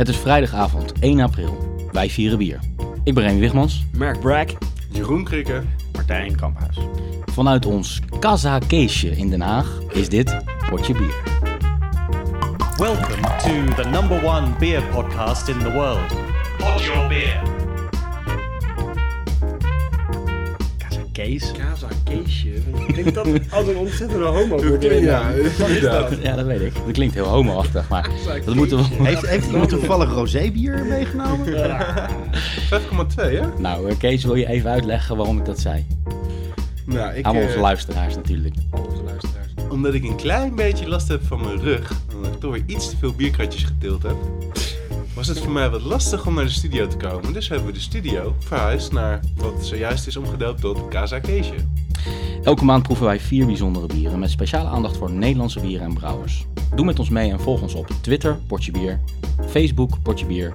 Het is vrijdagavond 1 april. Wij vieren bier. Ik ben Remy Wigmans. Mark Bragg. Jeroen Krikke. Martijn Kamphuis. Vanuit ons Casa Keesje in Den Haag is dit Potje Bier. Welcome to the number one beer podcast in the world. Pod your beer. Kees. Casa Keesje. Klinkt dat als een ontzettende homo wordt? Ja, inderdaad. Ja, dat weet ik. Dat klinkt heel homo-achtig, maar dat moeten we... Heeft, heeft iemand toevallig rosébier meegenomen? 5,2 hè? Nou, eh, Kees, wil je even uitleggen waarom ik dat zei? Nou, ik, Aan eh, onze luisteraars natuurlijk. Onze luisteraars. omdat ik een klein beetje last heb van mijn rug, omdat ik toch weer iets te veel bierkratjes getild heb, was het voor mij wat lastig om naar de studio te komen. Dus hebben we de studio verhuisd naar wat zojuist is omgedoopt tot Casa Keesje. Elke maand proeven wij vier bijzondere bieren met speciale aandacht voor Nederlandse bieren en brouwers. Doe met ons mee en volg ons op Twitter, Potje Bier, Facebook, Potje Bier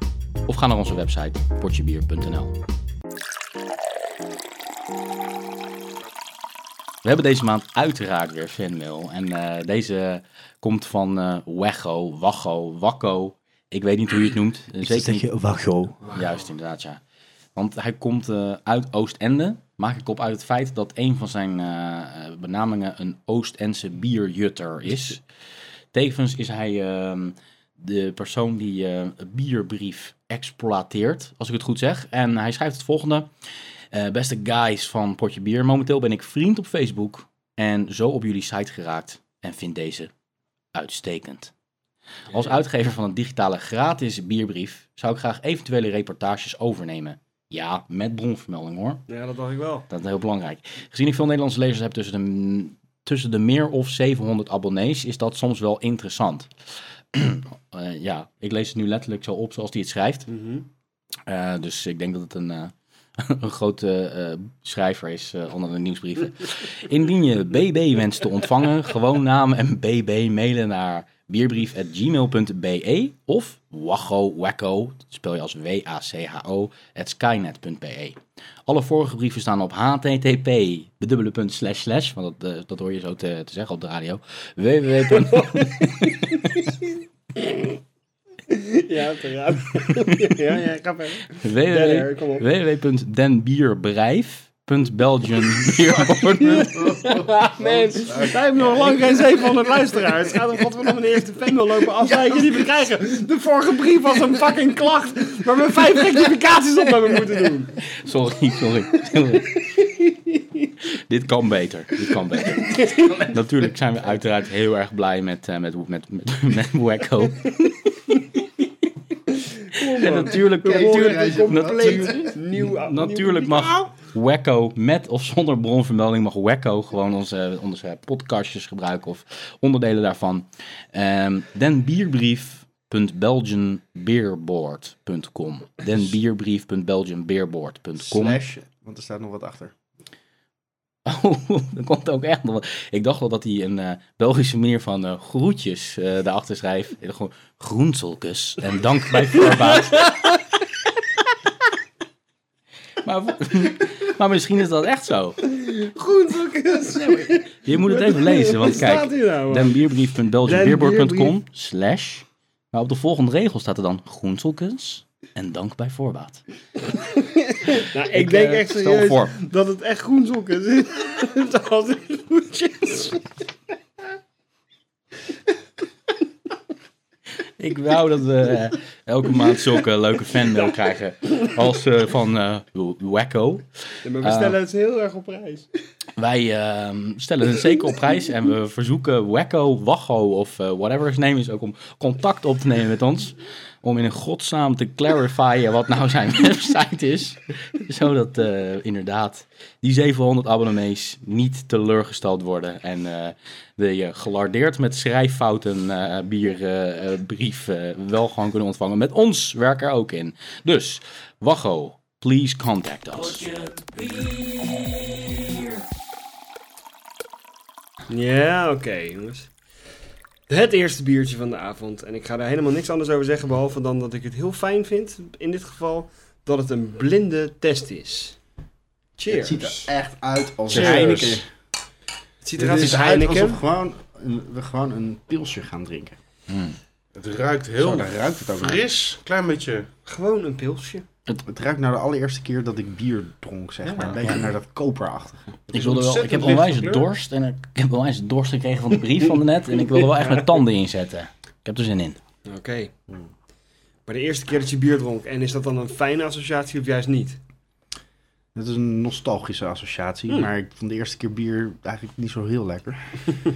of ga naar onze website potjebier.nl. We hebben deze maand uiteraard weer fanmail en eh, deze komt van eh Weggo, Waggo, Wakko. Ik weet niet hoe je het noemt. Eh, Zeker niet. Wacho. Juist, inderdaad, ja. Want hij komt eh, uit Oostende. Maak ik op uit het feit dat een van zijn eh, benamingen een Oostendse bierjutter is. Tevens is hij ehm, de persoon die een bierbrief exploiteert, als ik het goed zeg. En hij schrijft het volgende. Beste guys van Potje Bier, momenteel ben ik vriend op Facebook en zo op jullie site geraakt en vind deze uitstekend. Als uitgever van een digitale gratis bierbrief zou ik graag eventuele reportages overnemen. Ja, met bronvermelding hoor. Ja, dat dacht ik wel. Dat is heel belangrijk. Gezien ik veel Nederlandse lezers heb tussen de, tussen de meer of 700 abonnees, is dat soms wel interessant. Eh, ja, ik lees het nu letterlijk zo op zoals hij het schrijft. Mhm. Eh, dus ik denk dat het een, eh, een grote schrijver is onder de nieuwsbrieven. Indien je BB wenst te ontvangen, gewoon naam en BB mailen naar bierbrief.gmail.be of wacco, dat spel je als W-A-C-H-O, at skynet.be. Alle vorige brieven staan op http, bedubbele punt, slash, slash, want dat, eh, dat hoor je zo te, te zeggen op de radio, www. Ja, ja, ja, ga verder. www. Op. www.denbierberijf.belgianbierboard. Mens, wij hebben nog lang geen 700 luisteraars. Gaat er wat we nog een eerste fanmail lopen afwijken die we krijgen. De vorige brief was een fucking klacht waar we vijf rectificaties op hebben moeten doen. Sorry, sorry. sorry. Dit kan beter. Dit kan beter. Natuurlijk zijn we uiteraard heel erg blij met, eh, met, met, met, met Wacko. En natuurlijk, natuurlijk, natuurlijk, Nieuw, natuurlijk mag Wacko met of zonder bronvermelding mag Wacko gewoon onze, onze podcastjes gebruiken of onderdelen daarvan. Ehm denbierbrief.belgianbeerboard.com denbierbrief.belgianbeerboard.com Slash, want er staat nog wat achter. Oh, er komt ook echt nog wat. Ik dacht wel dat hij een eh, Belgische manier van eh, groetjes eh daarachter schrijft. Gewoon groenselkus en dank bij voorbaat. Maar, maar misschien is dat echt zo. Goed. Je moet het even lezen, want kijk. hier nou? man? denbierbrief.belgianbeerboard.com slash. Maar op de volgende regel staat er dan groenselkus en dank bij voorbaat. Nou, ik, denk eh, echt serieus voor. dat het echt groenzokken is. Zoals in groetjes. Ik wou dat we eh, elke maand zulke leuke fanmail krijgen als eh, van eh Wacko. Ja, maar we stellen het heel erg op prijs. Wij ehm, stellen het zeker op prijs en we verzoeken Wacko, Wacho of whatever his name is ook om contact op te nemen met ons. Om in een godsnaam te clarifyen wat nou zijn website is. Zodat eh, inderdaad die 700 abonnees niet teleurgesteld worden. En eh de je gelardeerd met schrijffouten eh bierbrief eh, wel gewoon kunnen ontvangen. Met ons werk er ook in. Dus, Wacho, please contact us. Ja, oké jongens. Het eerste biertje van de avond. En ik ga daar helemaal niks anders over zeggen. Behalve dan dat ik het heel fijn vind, in dit geval, dat het een blinde test is. Cheers. Het ziet er echt uit als Cheers. Heineken. Het ziet Het eruit is als Heineken. alsof gewoon een, we gewoon een pilsje gaan drinken. Hmm. Het ruikt heel Zo, daar ruikt het ook naar. fris. Klein beetje. Gewoon een pilsje. Het ruikt naar de allereerste keer dat ik bier dronk, zeg maar. Een beetje naar dat koperachtige. Ik, wilde wel, ik heb onwijs dorst en ik, ik heb onwijs dorst gekregen van de brief van de net. En ik wilde wel echt mijn tanden inzetten. Ik heb er zin in. Oké. Maar de eerste keer dat je bier dronk, en is dat dan een fijne associatie of juist niet? Het is een nostalgische associatie, Hmm. maar ik vond de eerste keer bier eigenlijk niet zo heel lekker.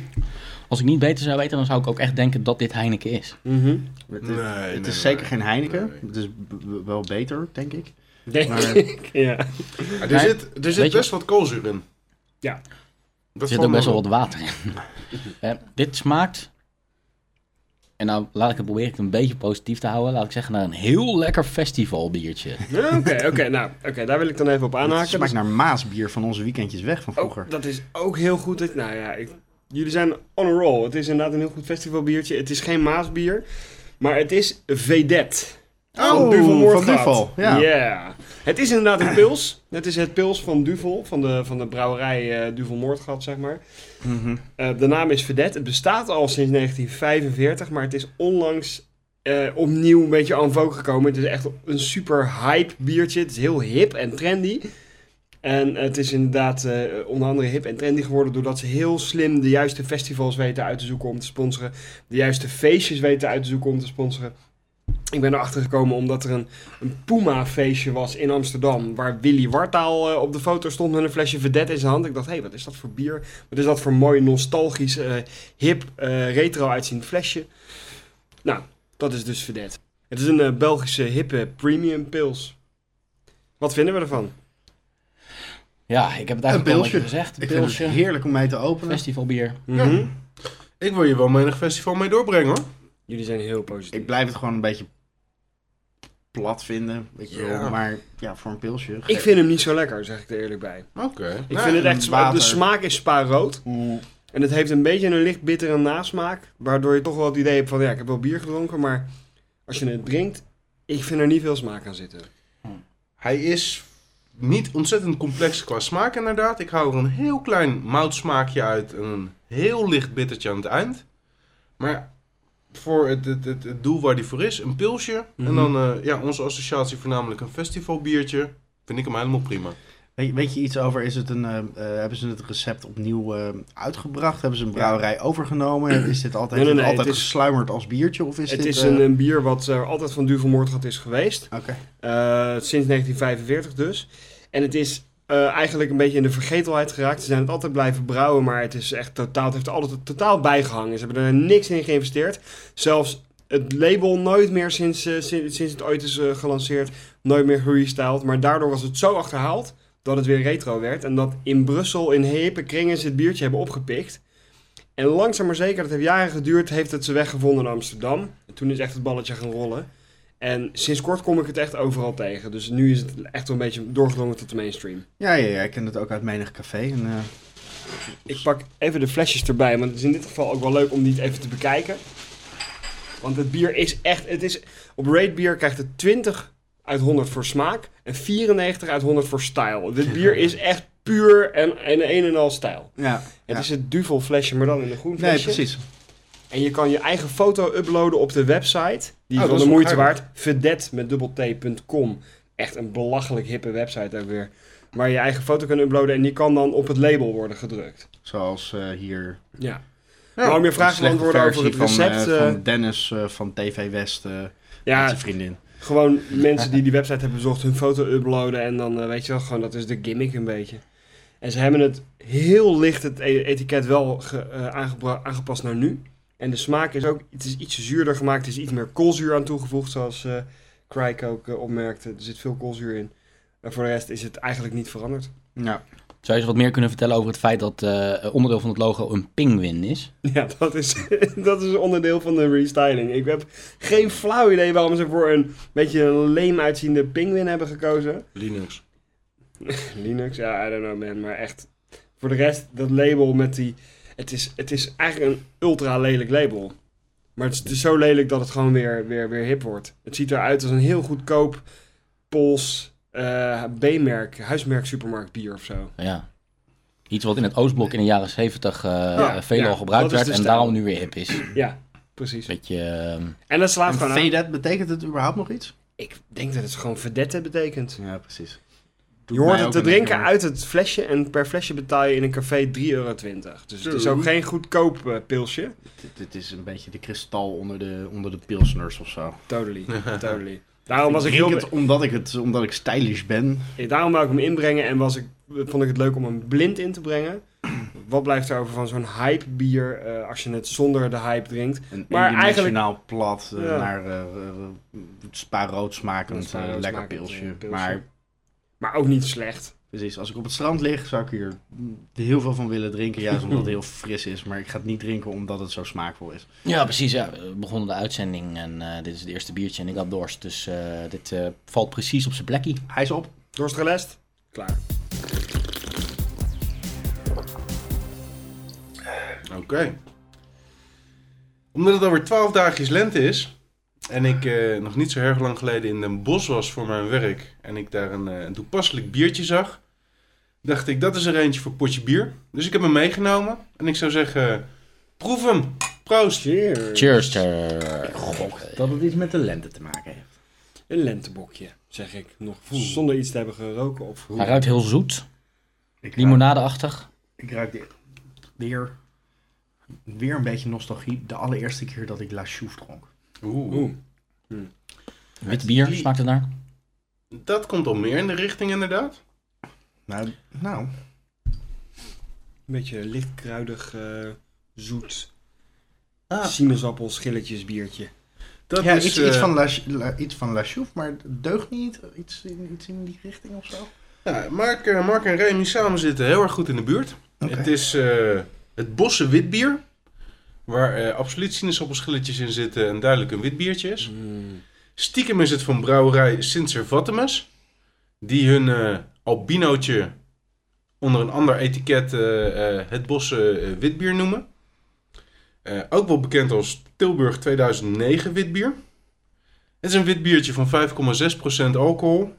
Als ik niet beter zou weten, dan zou ik ook echt denken dat dit Heineken is. Mhm. Het, Nee, het nee, is nee, zeker nee. geen Heineken. Nee. Het is wel beter, denk ik. Denk Maar- ik, ja. Er zit, er zit best wat koolzuur in. Ja. Dat Er zit ook best wel wat water in. Eh, dit smaakt, en nou laat ik het proberen het een beetje positief te houden, laat ik zeggen naar een heel lekker festivalbiertje. Ja, Oké, oké, nou, oké, daar wil ik dan even op Het aanhaken. smaakt naar Maasbier van onze weekendjes weg van vroeger. Oh, dat is ook heel goed. Dat, nou ja, ik- jullie zijn on a roll. Het is inderdaad een heel goed festivalbiertje. Het is geen Maasbier, maar het is Vedette. Oh, Duvel van. Duvel, ja. Yeah. Het is inderdaad een pils. Het is het pils van Duvel, van de, van de brouwerij eh Duvel Moordgat, zeg maar. Mhm. Eh, de naam is Vedette. Het bestaat al sinds 1945, maar het is onlangs eh, opnieuw een beetje en vogue gekomen. Het is echt een super hype biertje. Het is heel hip en trendy. En het is inderdaad onder andere hip en trendy geworden doordat ze heel slim de juiste festivals weten uit te zoeken om te sponsoren. De juiste feestjes weten uit te zoeken om te sponsoren. Ik ben erachter gekomen omdat er een, een Puma-feestje was in Amsterdam. Waar Willy Wartaal eh, op de foto stond met een flesje Vedette in zijn hand. Ik dacht, hé, hey, wat is dat voor bier? Wat is dat voor mooi nostalgisch, eh, hip, eh, retro uitziend flesje? Nou, dat is dus Vedette. Het is een eh, Belgische hippe premium pils. Wat vinden we ervan? Ja, ik heb het Een eigenlijk al een pilsje. gezegd. Een Ik vind het pilsje, heerlijk om mee te openen. festivalbier. Mhm. Ik wil je wel menig festival mee doorbrengen hoor. Jullie zijn heel positief. Ik blijf het gewoon een beetje plat vinden. Weet je Ja. wel. Maar ja, voor een pilsje. Ik vind hem niet zo lekker, zeg ik er eerlijk bij. Oké. Ik Nou, vind het echt zwaar. water. De smaak is spaarrood. Mm, En het heeft een beetje een licht bittere nasmaak. Waardoor je toch wel het idee hebt van ja, ik heb wel bier gedronken. Maar als je het drinkt, ik vind er niet veel smaak aan zitten. Hij is niet ontzettend complex qua smaak inderdaad. Ik hou er een heel klein moutsmaakje uit en een heel licht bittertje aan het eind. Maar voor het, het, het, het doel waar die voor is, een pilsje. Mhm. En dan eh, ja, onze associatie voornamelijk een festivalbiertje. Vind ik hem helemaal prima. Weet, weet je iets over, is het een, eh, eh, hebben ze het recept opnieuw eh, uitgebracht? Hebben ze een brouwerij overgenomen? Is dit altijd, Nee, nee, nee, altijd het is- gesluimerd als biertje? Of is het dit, is een, een bier wat er altijd van Duvelmoordgat is geweest. Oké. Eh, sinds 1945 dus. En het is eh, eigenlijk een beetje in de vergetelheid geraakt. Ze zijn het altijd blijven brouwen, maar het is echt totaal, heeft altijd totaal bijgehangen. Ze hebben er niks in geïnvesteerd. Zelfs het label nooit meer sinds, eh, sinds, het ooit is eh, gelanceerd, nooit meer gerestyled. Maar daardoor was het zo achterhaald dat het weer retro werd. En dat in Brussel in hippe kringen ze het biertje hebben opgepikt. En langzaam maar zeker, dat heeft jaren geduurd, heeft het ze weggevonden in Amsterdam. En toen is echt het balletje gaan rollen. En sinds kort kom ik het echt overal tegen. Dus nu is het echt wel een beetje doorgedrongen tot de mainstream. Ja, ja, ja, ik ken het ook uit menig café. En, eh, Ik pak even de flesjes erbij, want het is in dit geval ook wel leuk om die even te bekijken. Want het bier is echt, het is, op Rate Bier krijgt het 20 uit 100 voor smaak en 94 uit 100 voor stijl. Dit bier is echt puur en, en een en al stijl. ja, Het ja. is het duvel flesje, maar dan in een groen Nee, flesje. precies. En je kan je eigen foto uploaden op de website. Die Oh, van de moeite waard. Vedette met dubbelt.com. Echt een belachelijk hippe website ook weer. Waar je je eigen foto kan uploaden en die kan dan op het label worden gedrukt. Zoals eh, hier. Ja. Ja, maar om je vraag te beantwoorden over het recept. Van, eh, eh, van Dennis eh, van TV West, eh met ja, zijn vriendin. gewoon mensen die die website hebben bezocht hun foto uploaden. En dan eh, weet je wel, gewoon dat is de gimmick een beetje. En ze hebben het heel licht, het e- etiket wel ge- eh, aangepast naar nu. En de smaak is ook, het is iets zuurder gemaakt. Er is iets meer koolzuur aan toegevoegd, zoals eh Crike ook eh, opmerkte. Er zit veel koolzuur in. En voor de rest is het eigenlijk niet veranderd. Ja. Zou je eens wat meer kunnen vertellen over het feit dat eh, onderdeel van het logo een pinguïn is? Ja, dat is, dat is onderdeel van de restyling. Ik heb geen flauw idee waarom ze voor een beetje een leem uitziende pinguïn hebben gekozen. Linux. Linux, ja, I don't know man, maar echt. Voor de rest, dat label met die... Het is, het is eigenlijk een ultra lelijk label. Maar het is, is zo lelijk dat het gewoon weer, weer, weer hip wordt. Het ziet eruit als een heel goedkoop Pools eh, B-merk, huismerk supermarkt bier of zo. Ja. Iets wat in het Oostblok in de jaren 70 eh Ja, veelal ja, gebruikt werd en stijl. daarom nu weer hip is. Ja, Precies. Beetje, ehm, En dat slaat En gewoon aan. Vedet, betekent het überhaupt nog iets? Ik denk dat het gewoon verdette betekent. Ja, precies. Je hoort het te drinken uit het flesje en per flesje betaal je in een café 3,20 euro. Dus het is ook geen goedkoop eh, pilsje. Dit, dit is een beetje de kristal onder de, onder de pilsners of zo. Totally, totally. Daarom was ik heel... het omdat ik, het, omdat ik stylish ben. Daarom wou ik hem inbrengen en was ik, vond ik het leuk om hem blind in te brengen. Wat blijft er over van zo'n hype bier eh, als je het zonder de hype drinkt? Een Maar eendimensionaal plat eh, Ja. naar eh, eh, spa-rood smakend, lekker pilsje. Maar Maar ook niet slecht. precies, als ik op het strand lig, zou ik hier heel veel van willen drinken. Juist omdat het heel fris is. Maar ik ga het niet drinken omdat het zo smaakvol is. ja, precies. Ja. We begonnen de uitzending en eh, dit is het eerste biertje en ik had dorst. Dus eh, dit eh, valt precies op zijn plekje. Hij is op. Dorst gelest? Klaar. Oké. Omdat het alweer 12 dagjes lente is. En ik eh, nog niet zo erg lang geleden in Den Bosch was voor mijn werk. En ik daar een, eh, een toepasselijk biertje zag. Dacht ik, dat is er eentje voor potje bier. Dus ik heb hem meegenomen. En ik zou zeggen, proef hem. Proost. Cheers. Cheers. ter- Dat het iets met de lente te maken heeft. Een lentebokje, zeg ik. Nog zonder iets te hebben geroken of Hij ruikt heel zoet, Ik limonadeachtig. Ik ruik weer, weer een beetje nostalgie. De allereerste keer dat ik La Chouffe dronk. Oeh. Oeh. Wit bier Die- smaakt het naar. Dat komt al meer in de richting inderdaad. Nou, nou Een beetje lichtkruidig, eh, zoet. Ah. Sinaasappel, schilletjes, biertje. Dat ja, is, iets, eh, iets, van La, La- iets van La maar het deugt niet. Iets in, iets in die richting of zo. ja, Mark, eh, Mark en Remy samen zitten heel erg goed in de buurt. Het is eh, het Bosse witbier. Waar eh, absoluut sinaasappelschilletjes in zitten en duidelijk een wit biertje is. Mm. Stiekem is het van brouwerij Sint Servatimus. Die hun eh, albinootje onder een ander etiket eh, het Bosse witbier noemen. Ook wel bekend als Tilburg 2009 witbier. Het is een wit biertje van 5,6% alcohol.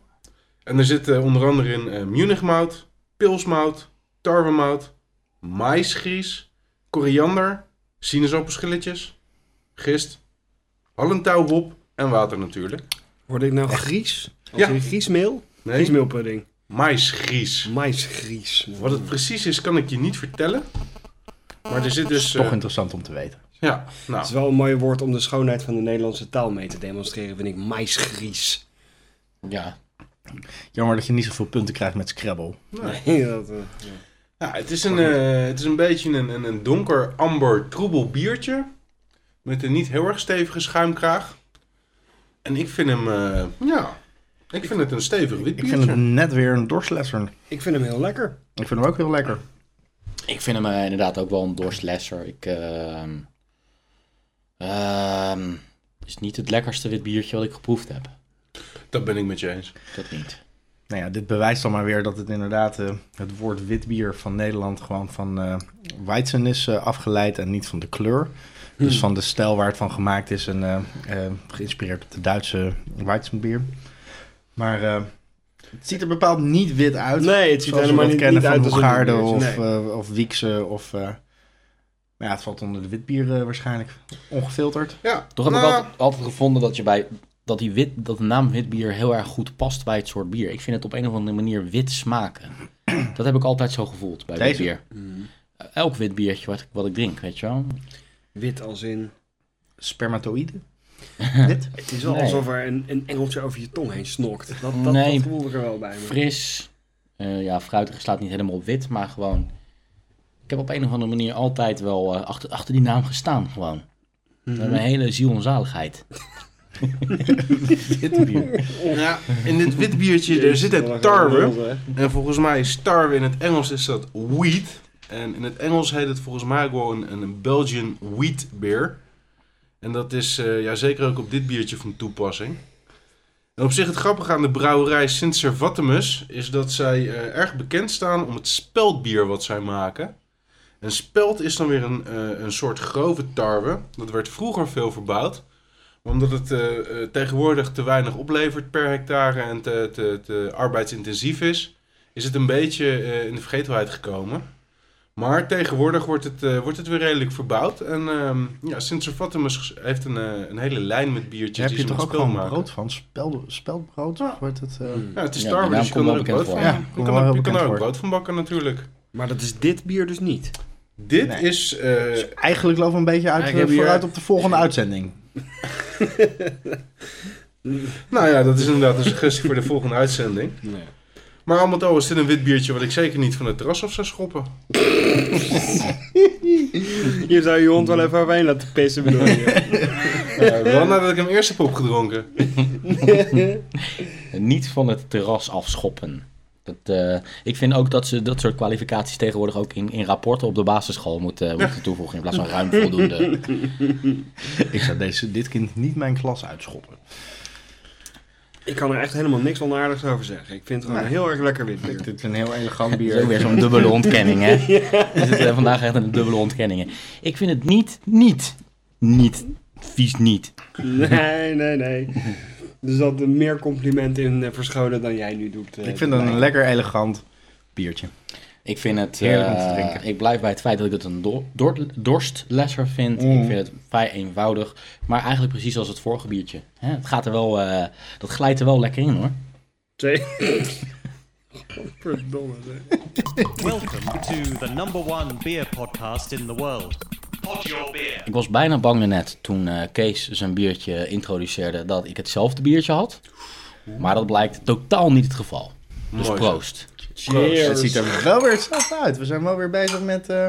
En er zit eh, onder andere in Munich-mout, pilsmout, tarwemout, maïsgries, koriander, sinaasappelschilletjes, gist, hallentouwhop en water natuurlijk. Word ik nou gries? Als Ja. in griesmeel? Nee, Griesmeelpudding. maïsgries. Maisgries. Wat het precies is, kan ik je niet vertellen. Maar er zit dus... Toch eh, interessant om te weten. ja, Het nou, is wel een mooi woord om de schoonheid van de Nederlandse taal mee te demonstreren, vind ik. Maisgries. Ja, Jammer dat je niet zoveel punten krijgt met Scrabble. Nee, dat, eh, ja. Ja, het, is een, eh, het is een beetje een, een, een donker amber troebel biertje. Met een niet heel erg stevige schuimkraag. En ik vind hem, eh, ja, ik vind het een stevig wit Ik biertje. vind het net weer een dorstlesser. Ik vind hem heel lekker. Ik vind hem ook heel lekker. ik vind hem eh, inderdaad ook wel een dorstlesser. Ik, ehm ehm, het is niet het lekkerste wit biertje wat ik geproefd heb. Dat ben ik met je eens. Dat niet. Nou ja, dit bewijst dan maar weer dat het inderdaad eh, het woord wit bier van Nederland gewoon van eh Weizen is eh, afgeleid en niet van de kleur. Dus van de stijl waar het van gemaakt is en eh, eh, geïnspireerd op de Duitse Weizenbier. Maar eh, het ziet er bepaald niet wit uit. Nee, het ziet er helemaal niet, kennen niet van uit als een Hoegaarden biertje, of, nee. of Wiekse of... eh, maar ja, het valt onder de witbier eh, waarschijnlijk. Ongefilterd. Ja, Toch heb ik nou, altijd, altijd gevonden dat, je bij, dat, die wit, dat de naam wit bier heel erg goed past bij het soort bier. Ik vind het op een of andere manier wit smaken. Dat heb ik altijd zo gevoeld bij wit Deze? bier. Mm. Elk wit biertje wat ik, wat ik drink, weet je wel. Wit als in... Spermatoïde. Dit? Het is wel Nee. alsof er een, een engeltje over je tong heen snokt. Dat, dat, Nee. dat voel ik er wel bij me. Fris. eh, ja, fruitig slaat niet helemaal op wit, maar gewoon... Ik heb op een of andere manier altijd wel eh, achter, achter die naam gestaan, gewoon. Met mijn hele ziel en zaligheid. Wit bier. ja, in dit wit biertje er zit het tarwe. En volgens mij is tarwe in het Engels is dat wheat. En in het Engels heet het volgens mij ook wel een, een Belgian wheat beer. En dat is eh, ja, zeker ook op dit biertje van toepassing. En op zich het grappige aan de brouwerij Sint Servatimus is dat zij eh, erg bekend staan om het speldbier wat zij maken. En speld is dan weer een, eh, een soort grove tarwe. Dat werd vroeger veel verbouwd. Omdat het eh, eh, tegenwoordig te weinig oplevert per hectare en te, te, te arbeidsintensief is, is het een beetje eh, in de vergetelheid gekomen. Maar tegenwoordig wordt het, eh, wordt het weer redelijk verbouwd. En ehm ja, Sint Servatum heeft een, eh, een hele lijn met biertjes Daar heb die je ze toch ook gewoon maken. brood van? Speld, speldbrood? Ja. Wordt het, eh, Hmm. Ja, het is Ja, Star die Wars, naam dus je kan er ook brood voor. van, Ja, je kan, er- je kan er ook brood van bakken natuurlijk. Maar dat is dit bier dus niet. Dit Nee. is... eh, Eigenlijk lopen we een beetje uit, vooruit op de volgende uitzending. nou ja, dat is inderdaad een suggestie voor de volgende uitzending. Nee. Maar al met al is dit een wit biertje wat ik zeker niet van het terras af zou schoppen. Hier zou je hond wel even overheen laten pissen, bedoel je? Wel nadat ik hem eerst heb opgedronken. Niet van het terras afschoppen. Dat, eh, ik vind ook dat ze dat soort kwalificaties tegenwoordig ook in, in rapporten op de basisschool moeten, moeten toevoegen. In plaats van ruim voldoende. Ik zou deze, dit kind niet mijn klas uitschoppen. Ik kan er echt helemaal niks onaardigs over zeggen. Ik vind het gewoon heel erg lekker wit. Dit is een heel elegant bier. ook weer zo'n dubbele ontkenning, hè? We zitten vandaag echt in een dubbele ontkenningen. Ik vind het niet, niet, niet, vies niet. Nee, nee, nee. Er zat een meer compliment in eh, verscholen dan jij nu doet. eh, Ik vind het een lekker elegant biertje. Ik vind het, Heerlijk om te eh, drinken. ik blijf bij het feit dat ik het een do- dorstlesser vind. Mm. Ik vind het vrij eenvoudig, maar eigenlijk precies als het vorige biertje. Hè, het gaat er wel, eh, dat glijdt er wel lekker in hoor. Twee. Verdomme. zeg. Welcome to the number one beer podcast in the world. Ik was bijna bang net toen eh, Kees zijn biertje introduceerde dat ik hetzelfde biertje had. Maar dat blijkt totaal niet het geval. Dus Mooi. proost. Cheers. Het ziet er wel weer hetzelfde uit. We zijn wel weer bezig met... eh,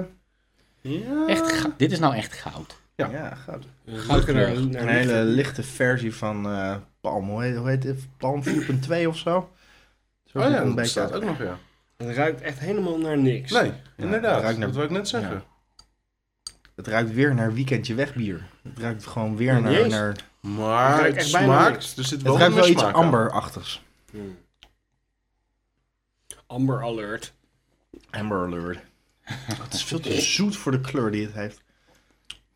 Ja. Echt, dit is nou echt goud. Ja. ja, goud. Naar, naar Een hele lichte versie van eh Palm. Hoe heet, hoe heet het? Palm 4.2 of zo? Zo Oh ja, het dat bestaat ook nog, ja. Het ruikt echt helemaal naar niks. Nee, inderdaad. ruikt naar- Dat wil ik net zeggen. Ja. Het ruikt weer naar weekendje wegbier. Het ruikt gewoon weer naar... naar Maar Het ruikt het echt bijna smaakt... Er het wel ruikt wel iets amberachtigs. Hmm. Amber Alert. Amber alert. Het is veel te zoet voor de kleur die het heeft.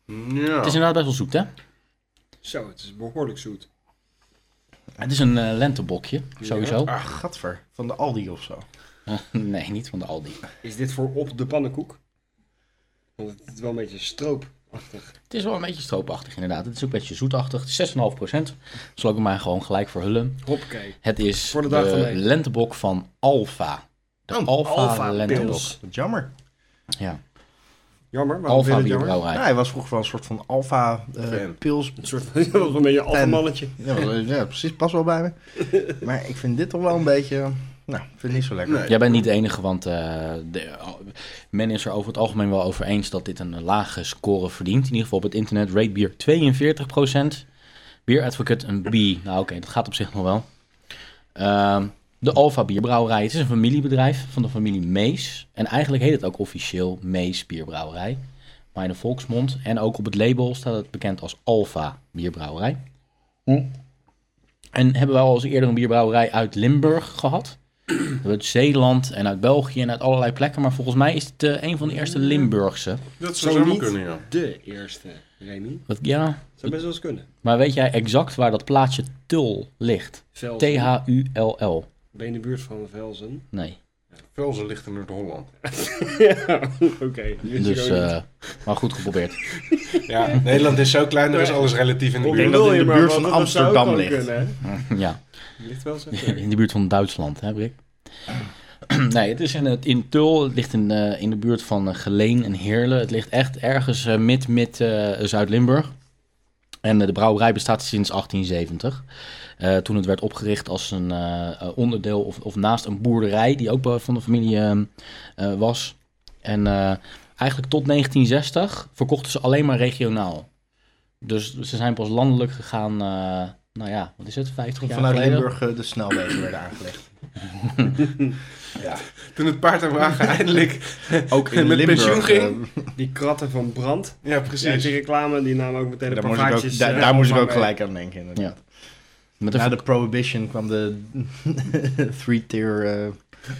Ja. Het is inderdaad best wel zoet hè. Zo, het is behoorlijk zoet. Het is een eh, lentebokje, sowieso. Ah, gadver. Van de Aldi of zo. nee, niet van de Aldi. Is dit voor op de pannenkoek? Want het is wel een beetje stroopachtig. Het is wel een beetje stroopachtig inderdaad. Het is ook een beetje zoetachtig. Het is 6,5%. Zal ik hem maar gewoon gelijk verhullen. Hoppakee. Het is Voor de dag van heden. lentebok van Alfa. De Oh, Alfa, Alfa lentebok. Pils. Wat jammer. Ja. Jammer, waarom Alfa bierbrouwerij. Ja, hij was vroeger wel een soort van alfa eh, Fan. pils. Een soort van, was een beetje een alfamannetje. Ja, ja, precies. Past wel bij me. Maar ik vind dit toch wel een beetje... Nou, ik vind het niet zo lekker. Nee. Jij bent niet de enige, want eh, de, men is er over het algemeen wel over eens dat dit een lage score verdient. In ieder geval op het internet. Rate bier 42%. Beer Advocate een B. Nou oké, dat gaat op zich nog wel. Ehm, de Alfa Bierbrouwerij. Het is een familiebedrijf van de familie Mees. En eigenlijk heet het ook officieel Mees Bierbrouwerij. Maar in de volksmond en ook op het label staat het bekend als Alfa Bierbrouwerij. En hebben we al eens eerder een bierbrouwerij uit Limburg gehad. Uit Zeeland en uit België en uit allerlei plekken. Maar volgens mij is het eh, een van de eerste Limburgse. Dat Zo zou niet kunnen, ja. de eerste, Remy. Wat, ja, Zou best wel eens kunnen. maar weet jij exact waar dat plaatsje Tul ligt? T-H-U-L-L. Ben je in de buurt van Velzen? Nee. Velzen ligt in Noord-Holland. ja, oké. ik Dus, eh, maar goed geprobeerd. Ja, Nederland is zo klein, er is alles relatief in de Hoe denk buurt. dat in de buurt van Amsterdam ligt. kunnen, hè? ja, Ligt wel zo. in de buurt van Duitsland, hè Brik? Nee, het is in, het, in Tul. Het ligt in, eh, in de buurt van eh, Geleen en Heerlen. Het ligt echt ergens eh, mid, mid eh, Zuid-Limburg. En eh, de brouwerij bestaat sinds 1870. Eh, toen het werd opgericht als een eh, onderdeel of, of naast een boerderij die ook van de familie was. En eigenlijk tot 1960 verkochten ze alleen maar regionaal. Dus ze zijn pas landelijk gegaan, nou ja, wat is het, 50 jaar Vanuit geleden? Limburg eh, de snelwegen werden aangelegd. Toen het paard en wagen eindelijk Ook in met Limburg. pensioen ging. eh, Die kratten van brand. Ja, Ja, precies. die reclame die namen ook meteen een daar paar moest ik ook, vaatjes. daar, eh, daar moest ik ook gelijk aan denken. Inderdaad. Een Na de Prohibition kwam de three-tier eh,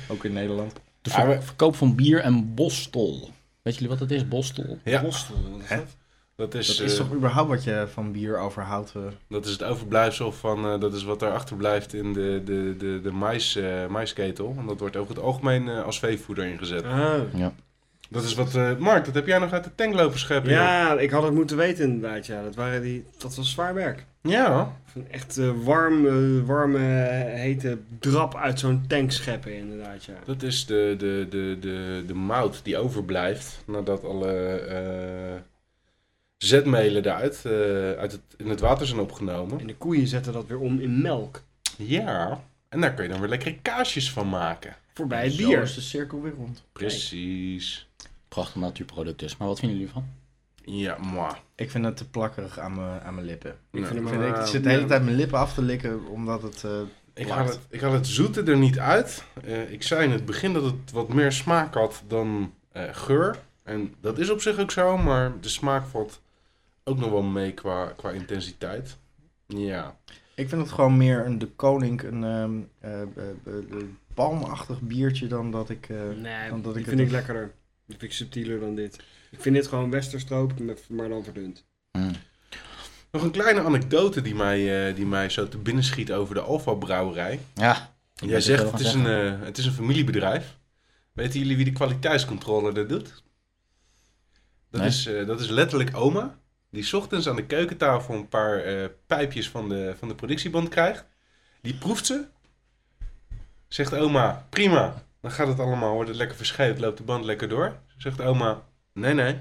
ook in Nederland. De ver- verkoop van bier en bostel. Weet jullie wat het is, bostel? Ja, Bostel, wat is dat? Dat is, Dat is eh, toch überhaupt wat je van bier overhoudt? eh? dat is het overblijfsel van, eh, dat is wat er achterblijft in de, de, de, de mais, eh, maisketel. En dat wordt over het algemeen eh, als veevoeder ingezet. Ah, Ja. Dat is wat... eh, Mark, dat heb jij nog uit de tank lopen scheppen. joh. Ja, ik had het moeten weten inderdaad. Ja. Dat, waren die, dat was zwaar werk. Ja. Van echt eh, warm, warme, hete drap uit zo'n tank scheppen inderdaad, ja. Dat is de, de, de, de, de mout die overblijft nadat alle eh, zetmelen eruit eh, uit het, in het water zijn opgenomen. En de koeien zetten dat weer om in melk. Ja. En daar kun je dan weer lekkere kaasjes van maken. Voorbij het Zo bier. is de cirkel weer rond. Precies. Prachtig natuurproduct dus. Maar wat vinden jullie ervan? Ja, moi. Ik vind het te plakkerig aan mijn, aan mijn lippen. Ik vind Ik, vind, ik eh, zit de hele tijd mijn lippen af te likken, omdat het... eh, Ik haal, het, ik haal het zoete er niet uit. Eh, ik zei in het begin dat het wat meer smaak had dan eh, geur. En dat is op zich ook zo, maar de smaak valt ook nog wel mee qua, qua intensiteit. Ja. Ik vind het gewoon meer een de koning, een ehm, eh, eh, eh, palmachtig biertje dan dat ik... eh, Nee, dan dat die ik vind het- ik lekkerder. Die vind ik subtieler dan dit. Ik vind dit gewoon westerstroop, met- maar dan verdund. Hmm. Nog een kleine anekdote die mij, eh, die mij zo te binnen schiet over de Alfa Brouwerij. Ja. Jij zegt het is, een, zeggen. het is een familiebedrijf. Weten jullie wie de kwaliteitscontrole er doet? Dat, Nee. is, eh, dat is letterlijk oma. Die 's ochtends aan de keukentafel een paar eh, pijpjes van de, van de productieband krijgt. Die proeft ze. Zegt oma, prima. Dan gaat het allemaal, wordt het lekker verscheid, loopt de band lekker door. Zegt oma, nee nee.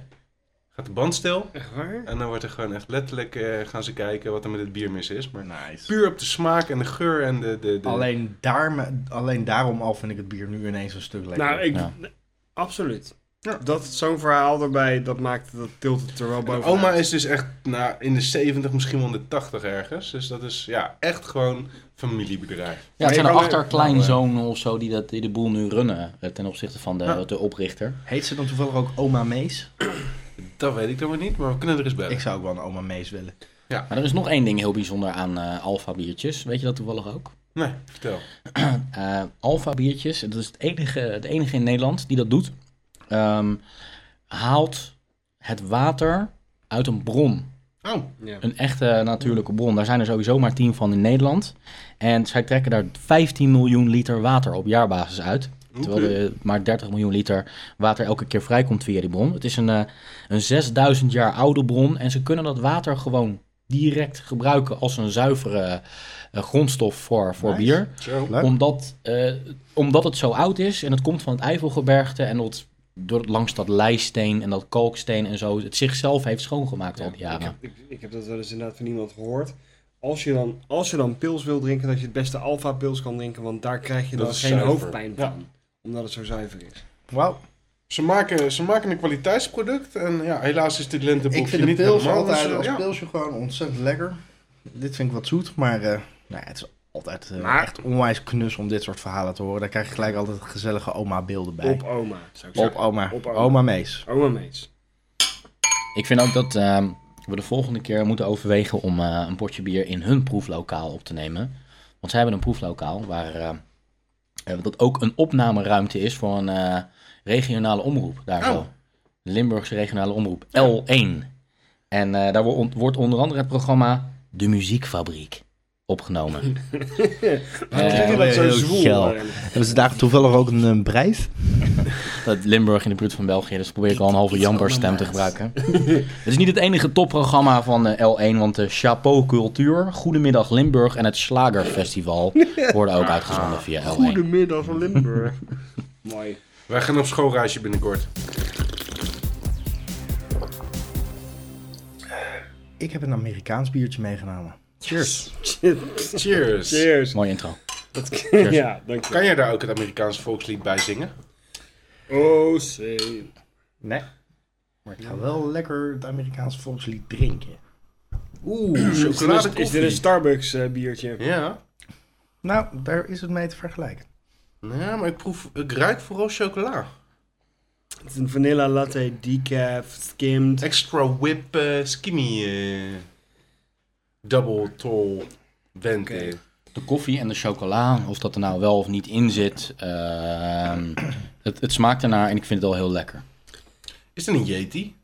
Gaat de band stil. Echt waar? En dan wordt er gewoon echt letterlijk, eh, gaan ze kijken wat er met het bier mis is. Maar Nice. puur op de smaak en de geur en de... de, de... Alleen, daar, alleen daarom al vind ik het bier nu ineens een stuk lekkerder. Nou, ik... Ja. Absoluut. Ja. Dat, zo'n verhaal erbij, dat maakt, dat tilt het er wel En boven. oma is dus echt nou, in de 70, misschien wel in de 80 ergens. Dus dat is ja, echt gewoon familiebedrijf. Ja, het zijn de achterkleinzonen of zo die, dat, die de boel nu runnen eh, ten opzichte van de, Ja. de oprichter. Heet ze dan toevallig ook oma Mees? Dat weet ik dan weer niet, maar we kunnen er eens bellen. Ik zou ook wel een oma Mees willen. Maar er is nog één ding heel bijzonder aan eh Alfa biertjes. Weet je dat toevallig ook? Nee, vertel. Eh Alfa biertjes, dat is het enige, het enige in Nederland die dat doet. Ehm, haalt het water uit een bron. Oh. Een echte natuurlijke bron. Daar zijn er sowieso maar 10 van in Nederland. En zij trekken daar 15 miljoen liter water op jaarbasis uit. Terwijl er maar 30 miljoen liter water elke keer vrijkomt via die bron. Het is een, eh, een 6000 jaar oude bron. En ze kunnen dat water gewoon direct gebruiken als een zuivere eh, grondstof voor, voor Nice. bier. Omdat, eh, omdat het zo oud is en het komt van het Eifelgebergte. En dat, door, langs dat lijsteen en dat kalksteen en zo. Het zichzelf heeft schoongemaakt al die Ik jaren. heb, ik, ik heb dat wel eens inderdaad van iemand gehoord. Als je, dan, als je dan pils wil drinken, dat je het beste alfa pils kan drinken, want daar krijg je Dat dan geen zuiver. hoofdpijn Ja. van. Omdat het zo zuiver is. Wauw. Ze maken, ze maken een kwaliteitsproduct en ja, helaas is dit lenteboekje Ik vind de niet pils helemaal. altijd als ja. pilsje gewoon ontzettend lekker. Dit vind ik wat zoet, maar eh, nou ja, het is altijd eh, Maar- echt onwijs knus om dit soort verhalen te horen. Daar krijg je gelijk altijd gezellige oma-beelden bij. Op oma, zou ik Op zeggen. oma. Op oma. oma. Mees. Oma Mees. Ik vind ook dat ehm, we de volgende keer moeten overwegen om eh, een potje bier in hun proeflokaal op te nemen. Want zij hebben een proeflokaal waar eh, eh, dat ook een opnameruimte is voor een eh, regionale omroep. Daar Oh. zo. Limburgse regionale omroep L1. En eh, daar wordt onder andere het programma De Muziekfabriek opgenomen. Waarom Eh, dat zo zwoel? eh? Hebben ze daar toevallig ook een, eh, prijs? Dat Limburg in de buurt van België, dus probeer ik al een halve Jamper stem te gebruiken. Het is niet het enige topprogramma van de L1, want de Chapeau Cultuur, Goedemiddag Limburg en het Slagerfestival worden ook uitgezonden via L1. Goedemiddag Limburg. Mooi. Wij gaan op schoolreisje binnenkort. Ik heb een Amerikaans biertje meegenomen. Cheers. Cheers. Cheers. Cheers. Mooie intro. Dat, ja, dank je. Kan jij daar ook het Amerikaanse volkslied bij zingen? Oh, zee. Nee. Maar ik ga wel lekker het Amerikaanse volkslied drinken. Oeh, chocolade Is dit een Starbucks eh, biertje? Ja. Nou, daar is het mee te vergelijken. Ja, maar ik proef, ik ruik vooral chocola. Het is een vanilla latte, decaf, skimmed. Extra whip eh, skinny eh, double tall vente. De koffie en de chocola, of dat er nou wel of niet in zit, ehm, het, het smaakt ernaar en ik vind het wel heel lekker. Is dat een Yeti?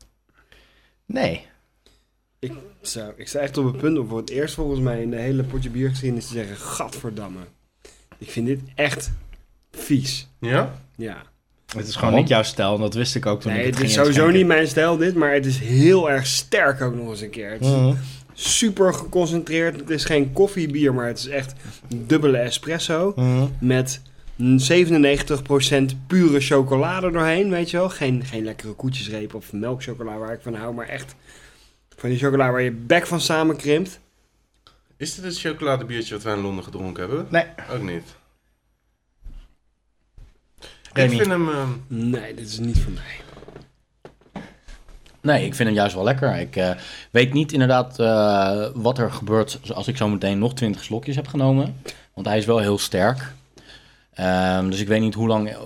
Nee. Ik, zo, ik sta echt op het punt om voor het eerst volgens mij in de hele potje biergeschiedenis te zeggen, gadverdamme. Ik vind dit echt vies. Ja? Ja. Het is gewoon Waarom? niet jouw stijl en dat wist ik ook toen Nee, ik het het is sowieso niet mijn stijl dit, maar het is heel erg sterk ook nog eens een keer. Het is Mhm. super geconcentreerd. Het is geen koffiebier, maar het is echt dubbele espresso. Mhm. Met 97% pure chocolade doorheen, weet je wel. Geen, geen lekkere koetjesreep of melkchocola waar ik van hou, maar echt van die chocola waar je bek van samenkrimpt. Is dit het chocoladebiertje wat wij in Londen gedronken hebben? Nee, Ook niet. Remy. Ik vind hem... ehm, Nee, dit is niet voor mij. Nee, ik vind hem juist wel lekker. Ik eh, weet niet inderdaad eh, wat er gebeurt als ik zo meteen nog 20 slokjes heb genomen. Want hij is wel heel sterk. Ehm, dus ik weet niet hoe, lang,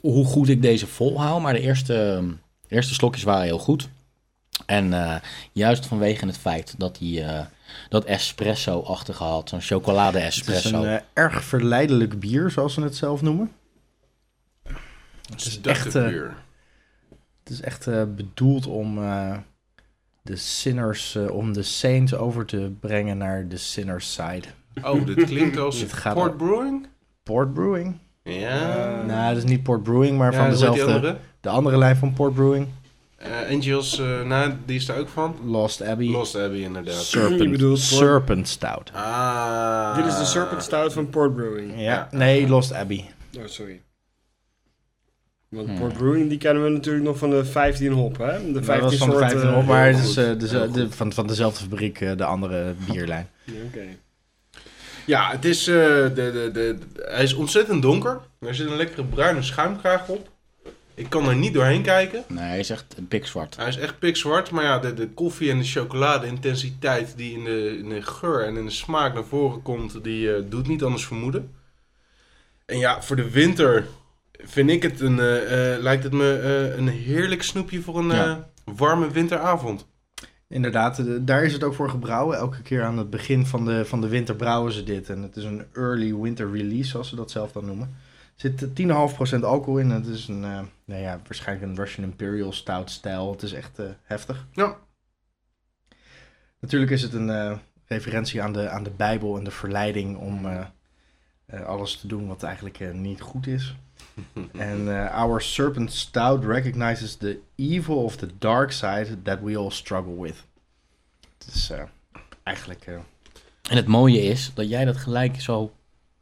hoe, goed ik deze volhoud. Maar de eerste, de eerste slokjes waren heel goed. En eh, juist vanwege het feit dat hij eh, dat espresso-achtige had. Zo'n chocolade Het is espresso. een eh, erg verleidelijk bier, zoals ze het zelf noemen. Het is echt, eh, stuggenbier. het is echt eh, bedoeld om eh, de sinners, eh, om de saints over te brengen naar de sinners side. Oh, dit klinkt als Dit gaat Port Brewing? Port Brewing? Ja. nou, dat is niet Port Brewing, maar Ja, van dezelfde, andere? de andere lijn van Port Brewing. Eh, Angels, eh nou, die is er ook van. Lost Abbey. Lost Abbey, inderdaad. Serpent, bedoelt Port- Serpent Stout. Ah. Dit is de Serpent Stout van Port Brewing. Ja, Ja. nee, Lost Abbey. Oh, sorry. Want Hmm. Port Brewing, die kennen we natuurlijk nog van de 15 hop, hè? De 15 Dat was van de soorten, 15 op, eh, maar het is eh, de, Heel de, van, van dezelfde fabriek, eh, de andere bierlijn. Ja, Oké. Ja, het is, eh, de, de, de, hij is ontzettend donker. Er zit een lekkere bruine schuimkraag op. Ik kan er niet doorheen kijken. Nee, hij is echt pikzwart. Hij is echt pikzwart, maar ja, de, de koffie en de chocolade-intensiteit die in de, in de geur en in de smaak naar voren komt, die eh, doet niet anders vermoeden. En ja, voor de winter vind ik het een, eh, eh, lijkt het me eh, een heerlijk snoepje voor een Ja. warme winteravond. Inderdaad, daar is het ook voor gebrouwen. Elke keer aan het begin van de, van de winter brouwen ze dit. En het is een early winter release, zoals ze dat zelf dan noemen. Er zit eh, 10,5% alcohol in. Het is een, nou ja, waarschijnlijk een Russian Imperial Stout stijl. Het is echt heftig. Ja. Natuurlijk is het een referentie aan de, aan de Bijbel en de verleiding om alles te doen wat eigenlijk niet goed is. En eh, our serpent stout recognizes the evil of the dark side that we all struggle with. Eh, eigenlijk... eh, En het mooie is dat jij dat gelijk zo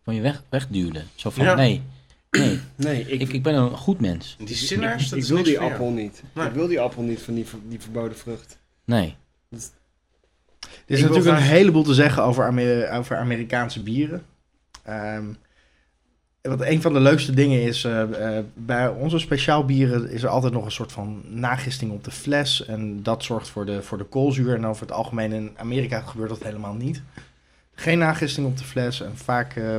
van je weg, wegduwde. Zo van, Ja. nee, nee, Nee, ik, ik, ik ben een goed mens. Die sinners, dat ik is wil die appel niet. Nee. Ik wil die appel niet van die, die verboden vrucht. Nee. Er is wil natuurlijk een heleboel te zeggen over, Amer- over Amerikaanse bieren. Ehm, wat een van de leukste dingen is, eh, eh, bij onze speciaalbieren is er altijd nog een soort van nagisting op de fles. En dat zorgt voor de, voor de koolzuur. En over het algemeen in Amerika gebeurt dat helemaal niet. Geen nagisting op de fles. En vaak eh,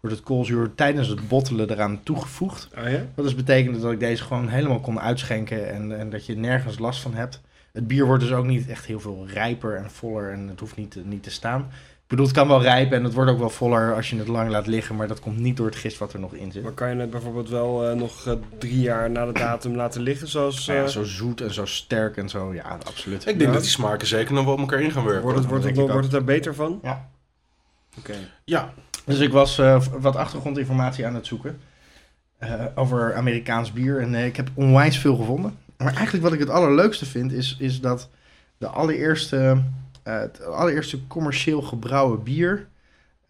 wordt het koolzuur tijdens het bottelen eraan toegevoegd. Oh ja? Dat is betekende dat ik deze gewoon helemaal kon uitschenken en, en dat je nergens last van hebt. Het bier wordt dus ook niet echt heel veel rijper en voller en het hoeft niet, niet te staan. Ik bedoel, het kan wel rijpen en het wordt ook wel voller als je het lang laat liggen, maar dat komt niet door het gist wat er nog in zit. Maar kan je het bijvoorbeeld wel eh, nog eh, drie jaar na de datum laten liggen, zoals... Ja, eh, zo zoet en zo sterk en zo, ja, absoluut. Ik denk Ja. dat die smaken zeker nog wel op elkaar in gaan werken. wordt, het, wordt, het, wordt er beter van? Ja. Oké. Ja, Dus ik was eh, wat achtergrondinformatie aan het zoeken eh, over Amerikaans bier en eh, ik heb onwijs veel gevonden. Maar eigenlijk wat ik het allerleukste vind is, is dat de allereerste, het allereerste commercieel gebrouwen bier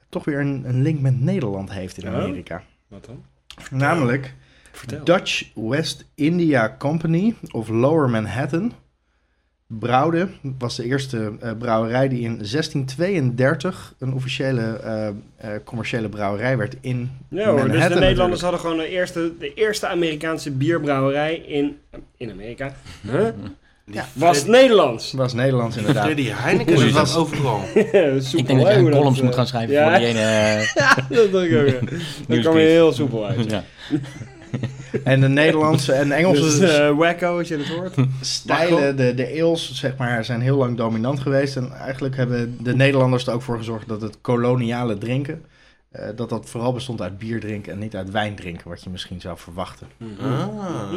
toch weer een, een link met Nederland heeft in Oh? Amerika. Wat dan? Namelijk Vertel. Dutch West India Company of Lower Manhattan brouwde, was de eerste eh, brouwerij die in 1632 een officiële eh, eh, commerciële brouwerij werd in Ja hoor, dus de Manhattan Nederlanders natuurlijk. hadden gewoon de eerste, de eerste Amerikaanse bierbrouwerij in, in Amerika. Huh? Ja. Was Nederlands. was Nederlands inderdaad. Freddy Heineken Dus was- overal. Ik denk dat jij een columns moet gaan schrijven ja. voor die ene... eh, Ja, dat denk ik ook. ja. Dat kwam je heel soepel uit. ja. En de Nederlandse en Engelse Dus eh, wacko, als je het hoort. stijlen, de, de ales, zeg maar, zijn heel lang dominant geweest. En eigenlijk hebben de Nederlanders er ook voor gezorgd dat het koloniale drinken, eh, dat dat vooral bestond uit bier drinken en niet uit wijn drinken, wat je misschien zou verwachten. Ah,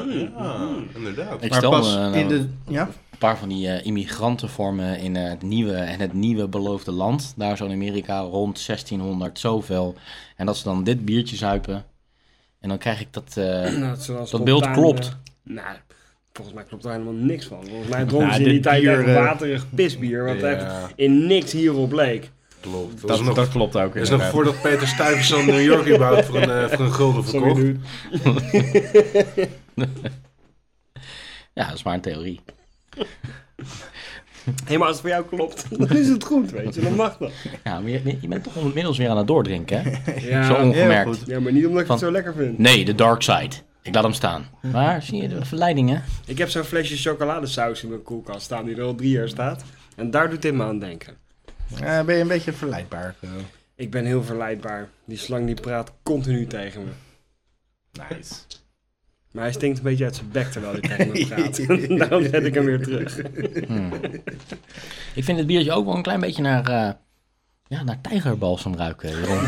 ja, inderdaad. Ik maar stel pas me in de... Ja? een paar van die eh, immigranten vormen in eh, het nieuwe en het nieuwe beloofde land. Daar zo in Amerika rond 1600 zoveel. En dat ze dan dit biertje zuipen. En dan krijg ik dat... eh, Nou, wel Dat beeld klopt. eh, nou, volgens mij klopt er helemaal niks van. Volgens mij dronken Nou, ze in die tijd eh, waterig pisbier, wat Ja. echt in niks hierop leek. Klopt. Dat, Dat, is nog, dat klopt ook dat is nog voordat Peter Stuyvesant New York überhaupt voor een, eh, voor een gulden verkocht. ja, dat is maar een theorie. Hé, maar als het voor jou klopt, dan is het goed, weet je. Dan mag dat. Ja, maar je, je bent toch inmiddels weer aan het doordrinken, hè? Ja, Zo ongemerkt. ja maar niet omdat ik Van- het zo lekker vind. Nee, de dark side. Ik laat hem staan. Maar zie je de verleidingen? Ik heb zo'n flesje chocoladesaus in mijn koelkast staan die er al drie jaar staat. En daar doet dit me aan denken. Ja, ben je een beetje verleidbaar. eh. Ik ben heel verleidbaar. Die slang die praat continu tegen me. Nice. Maar hij stinkt een beetje uit zijn bek terwijl hij tegen me praat. Daarom zet ik hem weer terug. Hmm. Ik vind het biertje ook wel een klein beetje naar, eh ja, naar tijgerbalsem ruiken, Jeroen.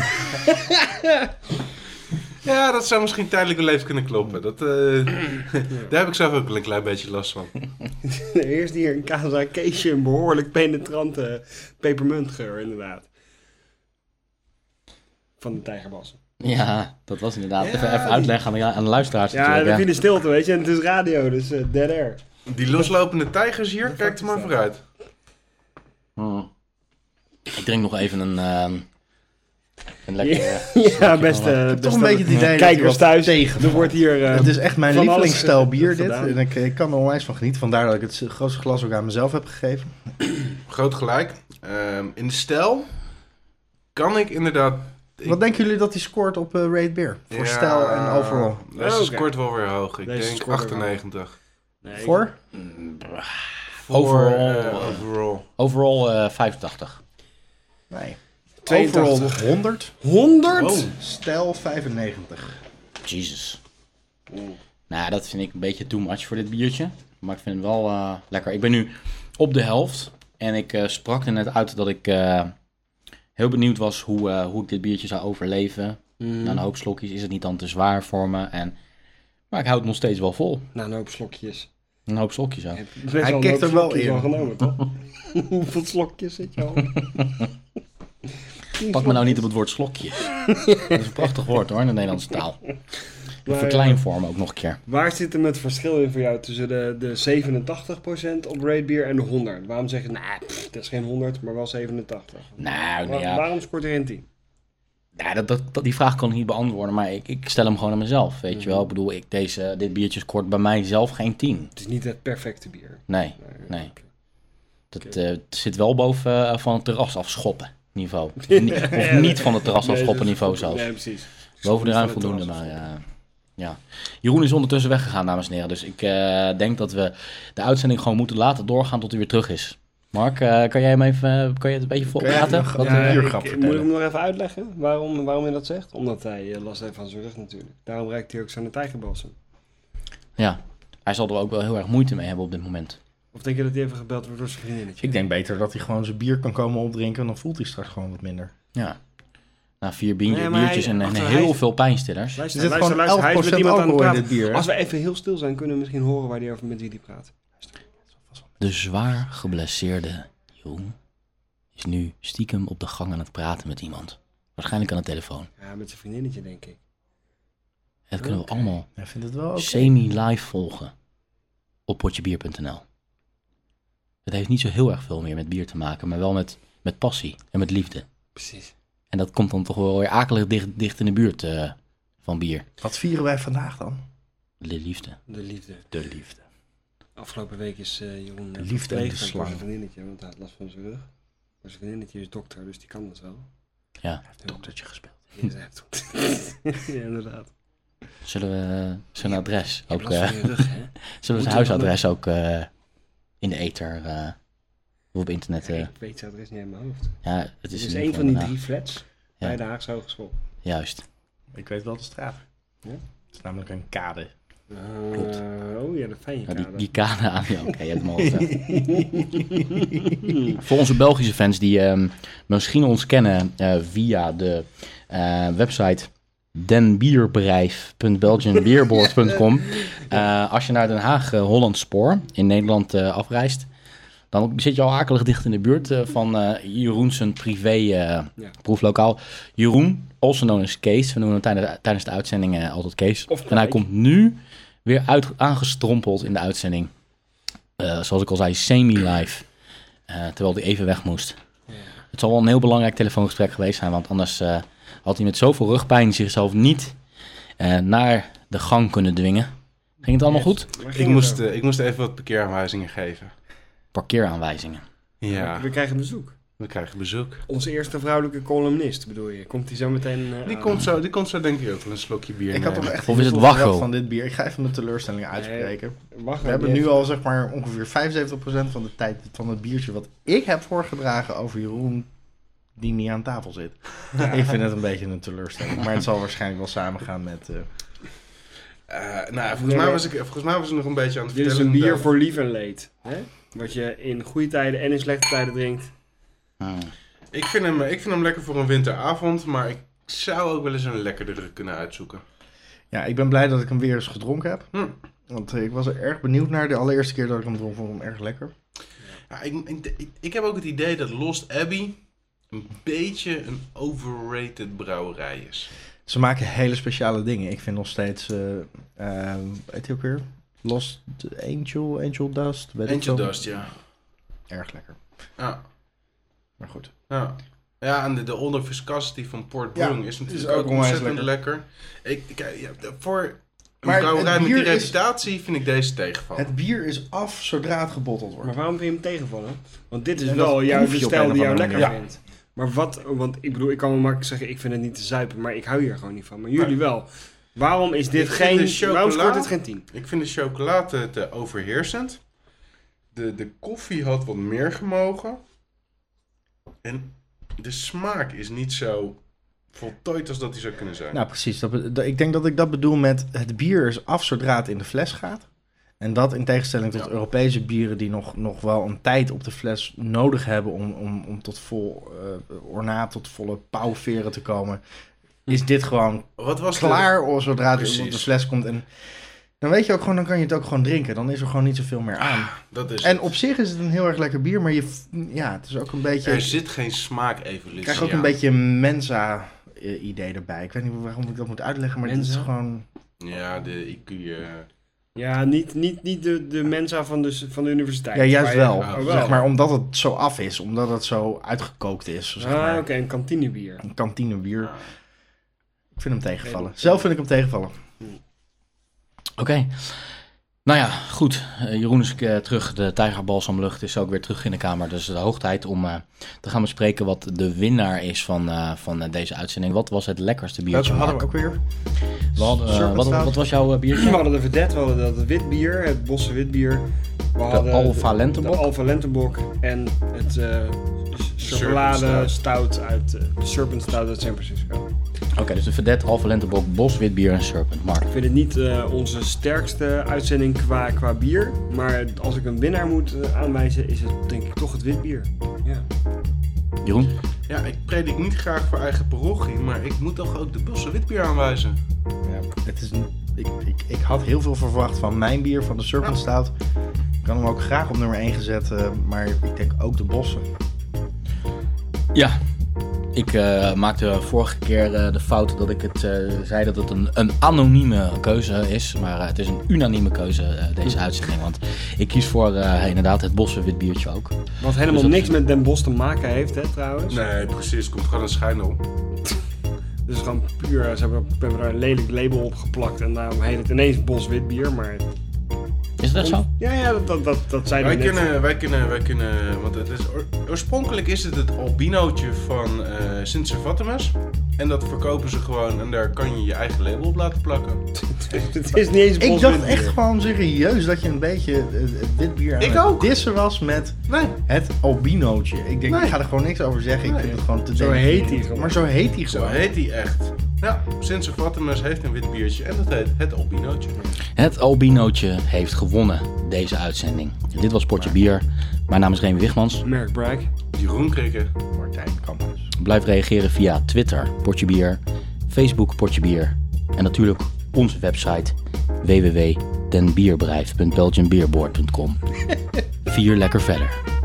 Ja, dat zou misschien tijdelijk wel even kunnen kloppen. Dat, eh, daar heb ik zelf ook wel een klein beetje last van. Eerst hier een Casa Keesje, een behoorlijk penetrante pepermuntgeur inderdaad. Van de tijgerbassen. Ja, dat was inderdaad. Ja, even, even die- uitleggen aan de, aan de luisteraars Ja, natuurlijk. dat viel de stilte, weet je. En het is radio, dus eh, dead air. Die loslopende tijgers hier, kijk er maar vooruit. Hmm. Ik drink nog even een, ehm een lekker... Ja, slokje ja best, eh, best toch een beetje het idee Kijkers thuis, tegen er wordt hier... eh, het is echt mijn lievelingsstijl bier dit. En ik, ik kan er onwijs van genieten. Vandaar dat ik het grootste glas ook aan mezelf heb gegeven. Groot gelijk. Ehm, in de stijl kan ik inderdaad... ik- Wat denken jullie dat hij scoort op eh Raid Beer? Voor Ja, stijl en overall. Deze Oké. scoort wel weer hoog. Ik Deze denk scoort weer 98. nee, Voor? Voor, Overall, eh, eh, overall. Overall eh 85. Nee. 82. Overall 100. 100? Wow. Stijl 95. Jesus. Nou, dat vind ik een beetje too much voor dit biertje. Maar ik vind het wel eh, lekker. Ik ben nu op de helft. En ik eh, sprak er net uit dat ik eh, heel benieuwd was hoe, eh, hoe ik dit biertje zou overleven. Mm. Na een hoop slokjes is het niet dan te zwaar voor me. En, maar ik houd het nog steeds wel vol. Na een hoop slokjes. Een hoop slokjes Hij hoop er wel in. genomen, toch? Hoeveel slokjes zit je al? Pak me nou niet op het woord slokjes. dat is een prachtig woord hoor in de Nederlandse taal. Maar, Verkleinvorm ook nog een keer. Waar zit hem het verschil in voor jou tussen de, de 87% op Raid Beer en de 100? Waarom zeg je, nou, dat is geen 100, maar wel 87? Nou, Waar- ja. Waarom scoort er een 10? Ja, dat, dat, dat- die vraag kan ik niet beantwoorden, maar ik, ik stel hem gewoon aan mezelf. Weet je wel, ik bedoel, ik, deze, dit biertje scoort bij mij zelf geen 10. Het is niet het perfecte bier. Nee, nee. Dat eh, het zit wel boven eh, van het terras afschoppen niveau. Of, ni- of niet van het terras afschoppen niveau zelfs. Nee, precies. Boven de ruim voldoende, maar ja. ja. Jeroen is ondertussen weggegaan, dames en heren. Dus ik eh, denk dat we de uitzending gewoon moeten laten doorgaan tot hij weer terug is. Mark, eh, kan jij hem even, eh, kan je het een beetje volpraten? even- Wat, Ja, eh, hier ik- grap Moet vertellen. ik hem nog even uitleggen waarom, waarom hij dat zegt? Omdat hij eh, last heeft van zijn rug natuurlijk. Daarom reikt hij ook zo'n tijgerbalsem. ja, hij zal er ook wel heel erg moeite mee hebben op dit moment. Of denk je dat hij even gebeld wordt door zijn vriendinnetje? Ik denk beter dat hij gewoon zijn bier kan komen opdrinken. Dan voelt hij straks gewoon wat minder. Ja. Na vier Nee, maar biertjes hij- en, en heel hij- veel pijnstillers. Er Luister, zit luister, gewoon luister. Hij is met 11% iemand aan het praten. bier. Als we even heel stil zijn, kunnen we misschien horen waar die over met wie die praat. De zwaar geblesseerde Jeroen is nu stiekem op de gang aan het praten met iemand. Waarschijnlijk aan de telefoon. Ja, met zijn vriendinnetje denk ik. Dat kunnen we allemaal Hij semi-live volgen op potjebier.nl. Heeft niet zo heel erg veel meer met bier te maken, maar wel met, met passie en met liefde. Precies. En dat komt dan toch wel weer akelig dicht, dicht in de buurt eh, van bier. Wat vieren wij vandaag dan? De liefde. De liefde. De liefde. Afgelopen week is eh Jeroen De eh, liefde en de slang. zijn vriendinnetje, want hij had last van zijn rug. Maar zijn vriendinnetje is dokter, dus die kan dat wel. Ja. Doktertje gespeeld. Ja, zij heeft ja, inderdaad. Zullen we zijn adres Je hebt ook... last van je rug, hè? zullen we zijn huisadres ook eh, in de ether eh, op internet... eh, Ik weet zijn adres niet in mijn hoofd. ja, het Het is, een van die drie flats Ja. bij de Haagse Hogeschool. Juist. Ik weet wel de straat. Ja? Het is namelijk een kade. Klopt. Eh, oh ja, de fijne Ja, die, kade. die kade aan. Ja, oké, je hebt hem al gezegd. Voor onze Belgische fans die ehm, misschien ons kennen eh, via de eh, website denbierbedrijf.belgianbeerboard.com. Eh als je naar Den Haag Holland Spoor in Nederland eh, afreist, Dan zit je al akelig dicht in de buurt van eh Jeroen zijn privé Ja. proeflokaal. Jeroen, also known as Kees. We noemen hem tijdens, tijdens de uitzending altijd Kees. En hij komt nu weer uit, aangestrompeld in de uitzending. Zoals ik al zei, semi-live. Terwijl hij even weg moest. Het zal wel een heel belangrijk telefoongesprek geweest zijn, want anders had hij met zoveel rugpijn zichzelf niet eh, naar de gang kunnen dwingen. Ging het allemaal goed? Ik moest, eh, ik moest even wat parkeeraanwijzingen geven. Parkeeraanwijzingen. Ja, We krijgen bezoek. we krijgen bezoek. Onze eerste vrouwelijke columnist, bedoel je? Komt die zo meteen eh, Die komt, zo, die komt zo denk ik ook wel een slokje bier Ik had toch echt Of is het Wacho? van dit bier. Ik ga even mijn teleurstellingen uitspreken. Wacht, We hebben nu al zeg maar ongeveer 75% van de tijd van het biertje wat ik heb voorgedragen over Jeroen die niet aan tafel zit. Ik vind het een beetje een teleurstelling. Maar het zal waarschijnlijk wel samengaan met... eh, Eh, nou, volgens mij, was ik, volgens mij was ik nog een beetje aan het Dit is vertellen. een bier dat- voor lief en leed. Hè? Wat je in goede tijden en in slechte tijden drinkt. Hmm. Ik vind, hem, ik vind hem lekker voor een winteravond, maar ik zou ook wel eens een lekkerdere kunnen uitzoeken. Ja, ik ben blij dat ik hem weer eens gedronken heb. Hm. Want ik was er erg benieuwd naar. De allereerste keer dat ik hem dronk, vond ik hem erg lekker. Ja, ik, ik, ik, ik heb ook het idee dat Lost Abbey een beetje een overrated brouwerij is. Ze maken hele speciale dingen. Ik vind nog steeds... eh eh, weet je ook weer? Lost Angel, Angel Dust. Weet Angel. Dust, ja. Erg lekker. Ja, Maar goed. ja. Ja, en de, de Older Viscosity van Port Brewing is is natuurlijk ook ook, ontzettend lekker. Ik, ik, ja, voor een Maar brouwerij het met die bier is- reputatie vind ik deze tegenvallen. Het bier is af zodra het gebotteld wordt. Maar waarom vind je hem tegenvallen? Want dit is En wel jouw stijl die jou lekker vindt. Maar wat, want ik bedoel, ik kan wel makkelijk zeggen, ik vind het niet te zuipen, maar ik hou hier gewoon niet van. Maar jullie wel. Waarom is dit Ik geen, chocola- waarom scoort dit geen 10? Ik vind de chocolade te overheersend. De, de koffie had wat meer gemogen. En de smaak is niet zo voltooid als dat die zou kunnen zijn. Nou, precies. Dat- ik denk dat ik dat bedoel met het bier is af zodra het in de fles gaat. En dat in tegenstelling tot Ja. Europese bieren die nog, nog wel een tijd op de fles nodig hebben om, om, om tot vol eh, ornaat, tot volle pauwveren te komen, is dit gewoon Wat was de- klaar of zodra het Precies. op de fles komt. En dan weet je ook gewoon, dan kan je het ook gewoon drinken. Dan is er gewoon niet zoveel meer aan. dat is En het. op zich is het een heel erg lekker bier, maar je, ja, het is ook een beetje... Er zit geen smaakevolutie Ik krijg ook aan. een beetje een Mensa-idee erbij. Ik weet niet waarom ik dat moet uitleggen, maar het is gewoon... Ja, de IQ... eh, Ja, niet, niet, niet de, de Mensa van de, van de universiteit. Ja, juist je- wel. Oh, wel. Zeg maar, omdat het zo af is, omdat het zo uitgekookt is. Zeg ah, maar. oké, een kantinebier. Een kantinebier. ja. Ik vind hem tegenvallen. Zelf vind ik hem tegenvallen. Oké. Nou ja, goed. Eh, Jeroen is eh, terug. De tijgerbalsamlucht is ook weer terug in de kamer. Dus de hoog tijd om eh, te gaan bespreken wat de winnaar is van, van deze uitzending. Wat was het lekkerste biertje? Welke hadden we ook weer? We hadden, wat, wat was jouw eh, We biertje? hadden de Vedette, we hadden dat wit bier, het bosse wit bier. We hadden de- Lentebok? De Alpha Lentebok en het chocolade Serpent stout uit eh, de Serpent Stout uit San Francisco. Oké, dus de Vedette, Alpha Lentebok, Bos, Witbier en Serpent. Mark. Ik vind het niet eh, onze sterkste uitzending qua, qua bier, maar als ik een winnaar moet eh, aanwijzen, is het denk ik toch het wit bier. Ja. Jeroen? ja, ik predik niet graag voor eigen parochie, maar ik moet toch ook de Bosse witbier aanwijzen. Ja, het is een, ik, ik, ik had heel veel verwacht van mijn bier, van de Serpent Stout. Ik kan hem ook graag op nummer 1 gezet, eh, maar ik denk ook de bossen. Ja. Ik eh, maakte vorige keer eh, de fout dat ik het eh, zei dat het een, een anonieme keuze is. Maar het is een unanieme keuze, eh, deze uitzending. Want ik kies voor eh, inderdaad het Bosse witbiertje ook. Wat helemaal Dus niks is- met Den Bosch te maken heeft, hè, trouwens. Nee, precies. Het komt gewoon een schijnel. Dus gewoon puur, ze hebben, hebben er een lelijk label op geplakt en daarom heet het ineens Bos wit bier, maar... Is dat echt zo? Ja, ja, dat, dat, dat, dat zei Wij net. kunnen, wij kunnen, wij kunnen, want het is, oor- oorspronkelijk is het het albinootje van eh Sint Servatimus. En dat verkopen ze gewoon en daar kan je je eigen label op laten plakken. Het is niet eens Ik dacht bier. echt gewoon serieus dat je een beetje eh, het wit bier aan Ik het ook. dissen was met Nee, het albinootje. Ik denk, Nee. ik ga er gewoon niks over zeggen. Ik vind het gewoon te Zo denken. heet hij. Maar zo heet hij zo gewoon. heet hij echt. Ja, Sint Servatimus heeft een wit biertje en dat heet het albinootje. Het albinootje heeft gewonnen deze uitzending. Dit was Potje Bier. Mijn naam is Remy Wigmans. Merk Bragg. Jeroen Krikke. Martijn Kamphuis. Blijf reageren via Twitter Potje Bier, Facebook Potje Bier en natuurlijk onze website www.denbierbedrijf.belgianbeerboard.com. Vier lekker verder.